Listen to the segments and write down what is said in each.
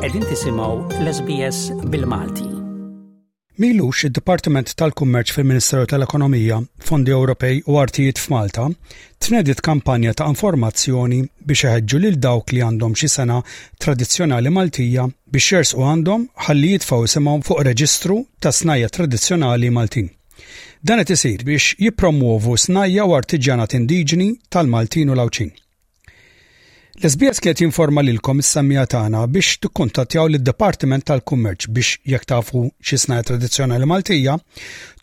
Qegħdin tisimgħu l-SBS bil-Malti. Milux id-Dipartiment tal-Kummerċ fil-Ministeru tal-Ekonomija, Fondi Ewropej u Artijiet f'Malta tnedit kampanja ta' informazzjoni biex iħeġġu lil dawk li għandhom xi sena tradizzjonali Maltija biex jersqu għandhom ħalli jitfgħu isimhom fuq reġistru ta' snajja tradizzjonali Maltin. Dan qed isir biex jippromwovu snajja' u artiġjanat indiġeni tal-Maltin u l-Għawdxin. L-SBS kienet jinforma lilkom is-semmija tagħna biex tikkuntattjaw lid-Dipartiment tal-Kummerċ biex jekk tafu xi snajja tradizzjonali Maltija,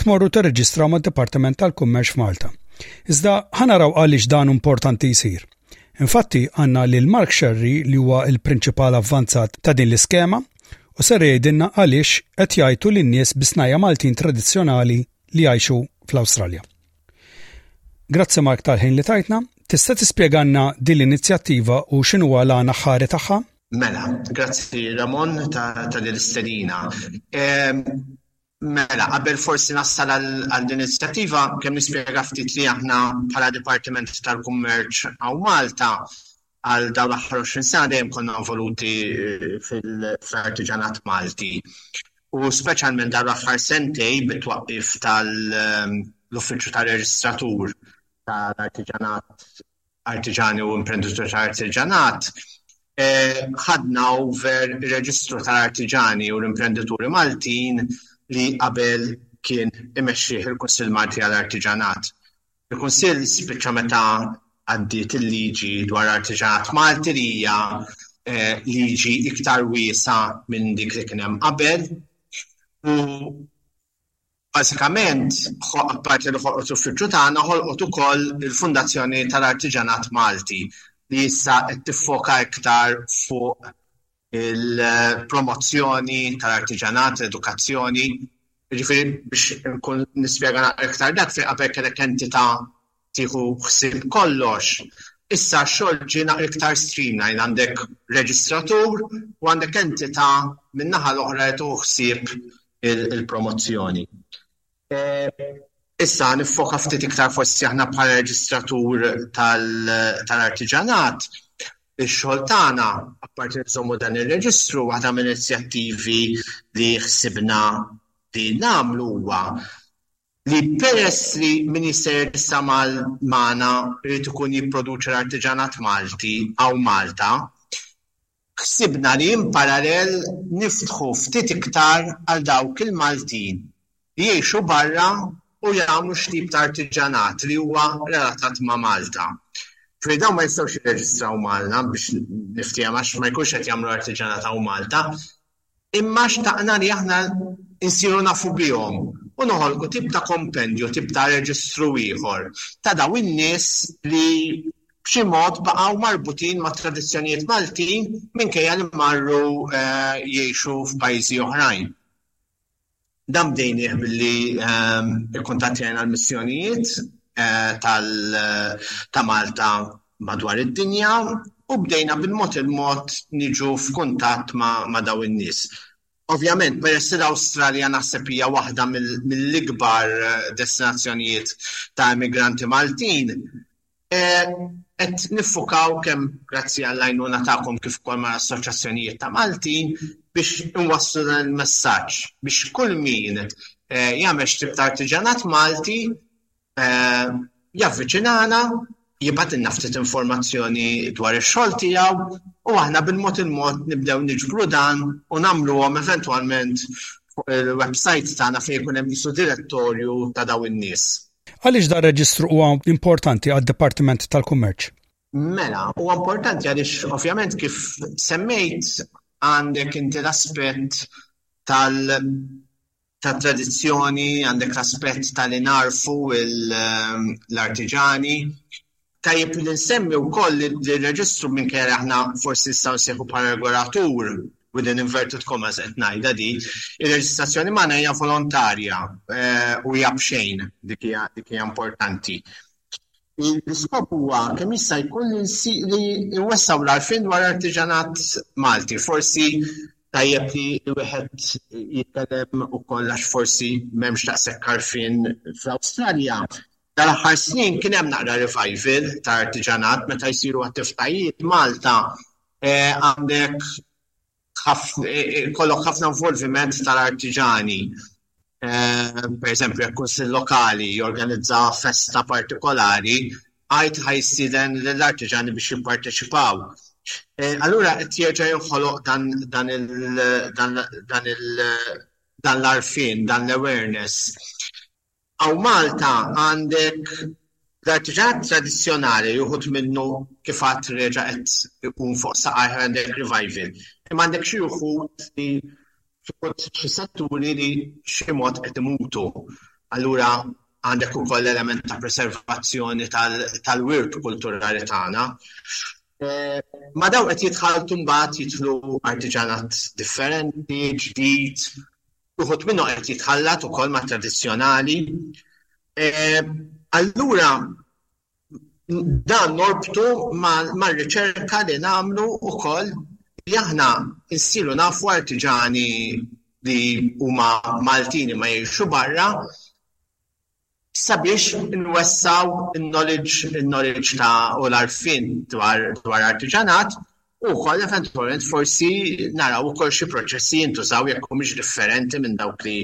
tmorru tirreġistraw mad-Dipartiment tal-Kummerċ f'Malta. Iżda ħanaraw għaliex dan importanti jsir. Infatti, għandna lil Mark Scerri li huwa l-prinċipal avvanzat ta' din l-iskema u ser jgħidilna għaliex qed jgħajtu lin-nies bi snajja' Maltin tradizzjonali li jgħixu fl-Awstralja. Grazzi Mark tal-ħin li tajtna, tista' tispjegalna din l-inizjattiva u x'inhuwa l-għan aħħari tagħha? Mela, grazzi Ramon tal-istedina. Mela, qabel forsi nasal għal din l-inizjattiva, kemm nispjega ftit li aħna bħala Dipartiment tal-Kummerċ hawn Malta, għal dawn l-aħħar għoxrin sena dejjem konna involuti fl-artiġanat Malti. U speċjalment dawn l-aħħar sentejn bit-twaqqif tal-Uffiċċju tar-Reġistratur tal-Artiġanat artiġani u imprenditur ta' artiġanat, ħadna over ir-Reġistru tal-Artiġani u l-Imprendituri Maltin li qabel kien imexxih il-Kunsill Malti għall-Artiġanat. Il-Kunsill spiċċa meta għaddiet il-liġi dwar l-artiġanat Malti li hija liġi iktar wiesgħa minn dik li kien hemm qabel u Bażikament, apparti li ħolqot l-uffiċċju tagħna, ħolqot ukoll il-Fundazzjoni tal-Artiġanat Malti li issa qed tiffoka iktar fuq il-promozzjoni tal-artiġanat, l-edukazzjoni. Jiġifieri biex inkun nispjega naqra iktar dak, fejn qabel kellek entità tieħu ħsieb kollox. Issa x-xogħol ġie naqra iktar streamline, għandek reġistratur u għandek entità min-naħa l-oħra qed tieħu ħsieb il-promozzjoni. Issa ħa niffoka ftit iktar forsi aħna bħala reġistratur tal-artiġanat. Ix-xogħol tagħna, apparti nżommu dan ir-reġistru, waħda mill-inizjattivi li ħsibna li nagħmlu huwa li peress li min jissejjer issa magħna jrid ikun jipproduċi l-artiġanat Malti hawn Malta, ħsibna li in parallel niftħu ftit iktar għal dawk il-Maltin li jgħixu barra u jagħmlu xi tip ta' artiġanat li huwa relatat ma' Malta. Ġifieri dawn ma jistgħux jirreġistraw magħna biex niftiehem għax ma jkunux qed jagħmlu l-artiġanat hawn Malta. Imma xtaqna li aħna nsiru nafu bihom u noħolqu tip ta' kompendju, tip ta' reġistru ieħor ta' dawn in-nies li b'xi mod baqgħu marbutin mat-tradizzjonijiet Maltin minkejja li marru jgħixu f'pajjiżi oħrajn. Dan bdejnieh billi kkuntattjajna l-missjonijiet ta' Malta madwar id-dinja u bdejna bil-mod il-mod niġu f'kuntatt ma' dawn in-nies. Ovvjament, peress li l-Awstralja naħseb hija waħda mill-ikbar destinazzjonijiet ta' immigranti Maltin, Qed niffukaw kemm grazzi għall-għajnuna tagħkom kif ukoll mal-assoċjazzjonijiet ta' Maltin biex inwasslu dan il-messaġġ biex kull min jagħmel xi tip ta' artiġanat Malti javviċinana, jibgħatilna ftit informazzjoni dwar ix-xogħol tiegħu u aħna bil-mod il-mod nibdew niġbru dan u nagħmluhom eventwalment fuq il-websajt tagħna fejn ikun hemm qisu direttorju ta' dawn in-nies. Għaliex dan reġistru huwa importanti għad-Dipartiment tal-Kummerċ? Mela, huwa importanti għaliex ovvjament kif semmejt għandek inti l-aspett tal-tradizzjoni, għandek l-aspett tal-inarfu l-artiġani, Tajjeb li nsemmi wkoll li r-reġistru minkejja li aħna forsi nistgħu nsejħu bħala regolatur, within inverted commas qed ngħidha din, ir-reġistrazzjoni magħna hija volontarja u hija b'xejn, dik hija dik hija importanti. L-iskop huwa kemm jista' jkun li nsi li nwessgħu l-għarfien dwar l-artiġanat Malti. Forsi tajjeb li wieħed jitkellem ukoll għax forsi m'hemmx daqshekk għarfien fl-Awstralja, Dal-aħħar snin kien hemm naqra revival ta' artiġanat meta jsiru attivtajiet Malta għandek ikollok ħafna involviment tal-artiġani. Per eżempju jekk kunsill lokali jorganizza festa partikolari, għid ħa jistieden lill-artiġani biex jipparteċipaw. Allura qed jerġa' jinħoloq dan dan il dan il dan l-għarfien, dan l-awareness. Hawn Malta għandek l-artiġanat tradizzjonali li wħud minnu kif għadt reġa' qed iqum fuq saqajh għandek revival. Imma għandek xi wħud li xi wħud xi setturi li b'xi mod qed imutu. Allura għandek ukoll l-element ta' preservazzjoni tal-wirt kulturali tagħna. Ma' dawn qed jitħalltu mbagħad jidħlu artiġanat differenti, ġdid. Uħud minnu qed jitħallat ukoll ma' tradizzjonali. Allura dan norbtu mar-riċerka li nagħmlu ukoll li aħna nsiru nafu artiġani li huma Maltin imma jgħixu barra. Sabiex inwessgħu n-knowledge ta' u l-għarfien dwar artiġanat u wkoll eventwalment forsi naraw ukoll xi proċessi jintużaw jekk humiex differenti minn dawk li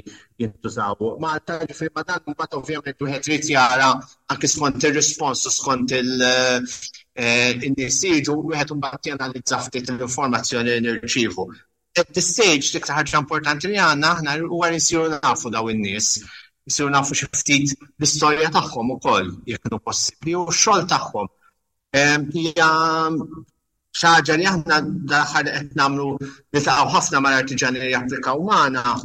jintużaw fuq Malta. Ġifieri ma' dan imbagħad ovvjament wieħed irid jara anki skont ir-rispons u skont in-nies li jiġu wieħed imbagħad janalizza ftit l-informazzjoni li nirċievu. At this stage, l-iktar ħaġa importanti li għandna aħna huwa li nsiru nafu dawn in-nies, nsiru nafu xi ftit l-istorja tagħhom ukoll, jekk hu possibbli, u x-xogħol tagħhom. Hija xi ħaġa li aħna dal-aħħar qed nagħmlu, niltaqgħu ħafna mal-artiġani li japplikaw magħna,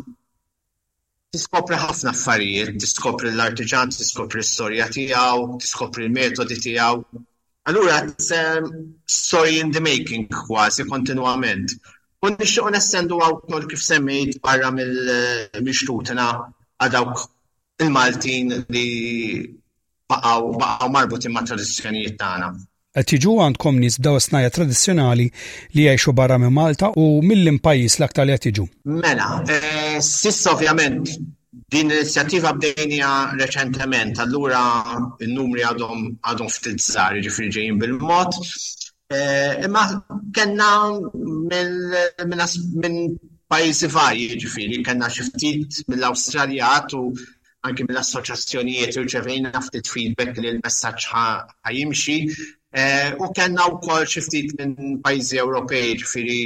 Tiskopri ħafna affarijiet, tiskopri l-artiġan, tiskopri s-storja tiegħu, tiskopri l-metodi tiegħu. Allura it's a story in the making kważi kontinwament. U nixtiequ nestenduha wkoll kif semmejt barra mill-xtutna għal dawk il-Maltin li baqgħu baqgħu marbutin mat-tradizzjonijiet tagħna. Qed jiġu għandkom nies b'daw is-snajja tradizzjonali li jgħixu barra minn Malta u mill-lim pajjiż l-aktar li qed jiġu? Mela, eh, sissa ovvjament din l-inizjattiva bdejnija reċentement, allura n-numri għadhom għadhom ftit żgħar, jiġifieri ġejjin bil-mod. Eh, imma kellna minn pajjiżi varji, jiġifieri kellna xi ftit mill-Awstralja u anki mill-assoċjazzjonijiet irċevejna ftit feedback li l-messaġġ ħa jimxi. U kellna wkoll xi ftit minn pajjiżi Ewropej, jiġifieri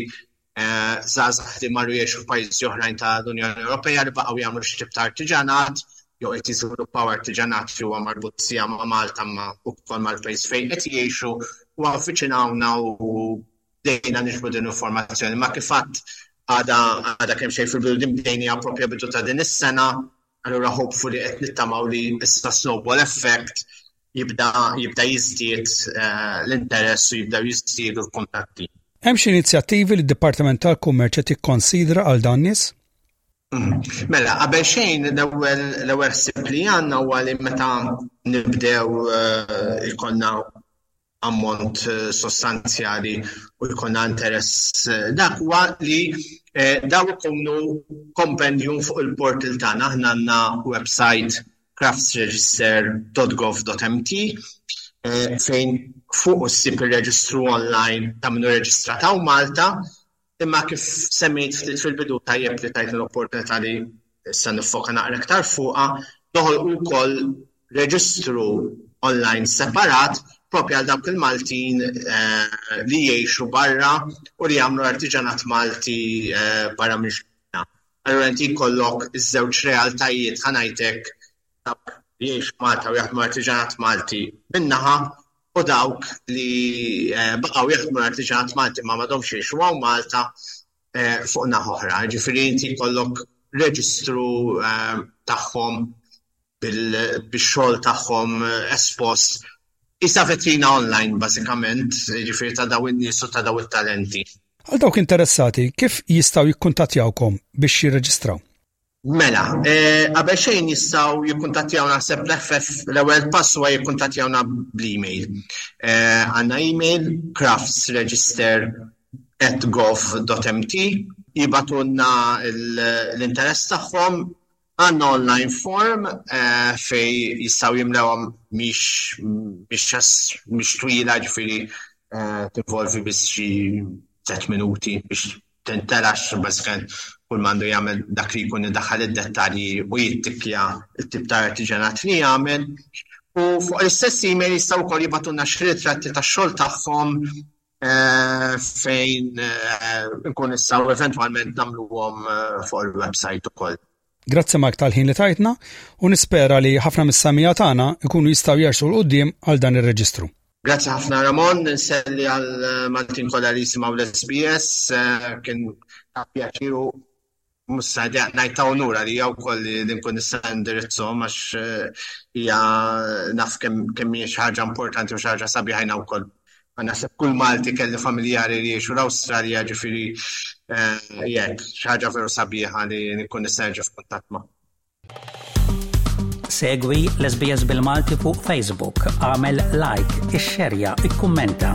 żgħażagħ li marru jgħixu f'pajjiżi oħrajn tal-Unjoni Ewropea li baqgħu jagħmlu xi tip ta' artiġanat jew qed jiżviluppaw artiġanat li huwa marbut sija ma' Malta imma wkoll mal-pajjiż fejn qed jgħixu u avviċinawna u bdejna niġbru din l-informazzjoni, ma kif għad għada kemm xejn fil-bidu din bdejnija propja bidu ta' din is-sena, allura hopefully qed nittamaw li issa snowball effect jibda jiżdied l-interess u jibdew jiżdiedu l-kuntatti. Hemm xi inizjattivi li d-Dipartiment tal-Kummerċ qed jikkonsidra għal dawn nies? Mela, qabel xejn l-ewwel ħsieb li għandna huwa li meta nibdew ikollna ammont sostanzjali u jkollna interess dak huwa li dawn ikunu kompendium fuq il-portal tagħna. Aħna għandna website craftsregister.gov.mt fejn fuqu ssib ir-reġistru online ta' min hu reġistrat hawn Malta. Imma kif semmejt ftit fil-bidu tajjeb li tajtni l-opportunità li issa niffoka naqra iktar fuqha, noħolqu wkoll reġistru online separat proprju għal dawk il-Maltin li jgħixu barra u li jagħmlu l-artiġanat Malti barra minn xtutna. Allura inti jkollok iż-żewġ realtajiet ħa ngħid hekk, dawk li jgħixu Malta u jaħdmu l-artiġanat Malti minn naħa u dawk li baqgħu jaħdmu l-artiġanat Malti imma m'għadhomx jgħixu hawn Malta fuq naħa oħra. Jiġifieri inti jkollok reġistru tagħhom bix-xogħol tagħhom espost, qisha vetrina online bażikament, jiġifieri ta' dawn in-nies u ta' dawn it-talenti. Għal dawk interessati, kif jistgħu jikkuntattjawkom biex jirreġistraw? Mela, qabel xejn jistgħu jikkuntattjaw naħseb l-FF l-ewwel pass huwa jikkuntattjawna bl-email. Għandna email craftsregister@gov.mt jibgħatulna l-interess tagħhom. Għandna online form fejn jistgħu jimlewha mhix twila ġifieri tinvolvi biss xi tliet minuti biex tinterax u bażikament kull ma għandu jagħmel dak li jkun idaħħal id-dettalji u jittikkja t-tip ta' artiġanat li jagħmel. U fuq l-istess email jistgħu wkoll jibgħatulna xi ritratti tax-xogħol tagħhom fejn inkun nistgħu eventwalment nagħmluhom fuq il-website ukoll. Grazzi Mike tal-ħin li tajtna u nispera li ħafna mis-samija tagħna jkunu jistgħu jersu l qudiem għal dan ir-reġistru. Grazzi ħafna Ramon, nselli għal Maltin kollha li jisimgħu l-SBS, kien ta' pjaċiru mussa ngħid ta' unura li jew kolli li nkun nista' indirizzhom għax hija naf kemm hija xi ħaġa importanti u xi ħaġa sabiħajna wkoll Ma naħseb kull Malti kellu familjari li jgħixu l-Awstralja ġifieri jekk, xi ħaġa veru sabiħa li nkun nista' nerġa' f'kuntatt magħhom. Segwi l-SBS bil-Malti fuq Facebook, agħmel like, ixxerja, ikkummenta.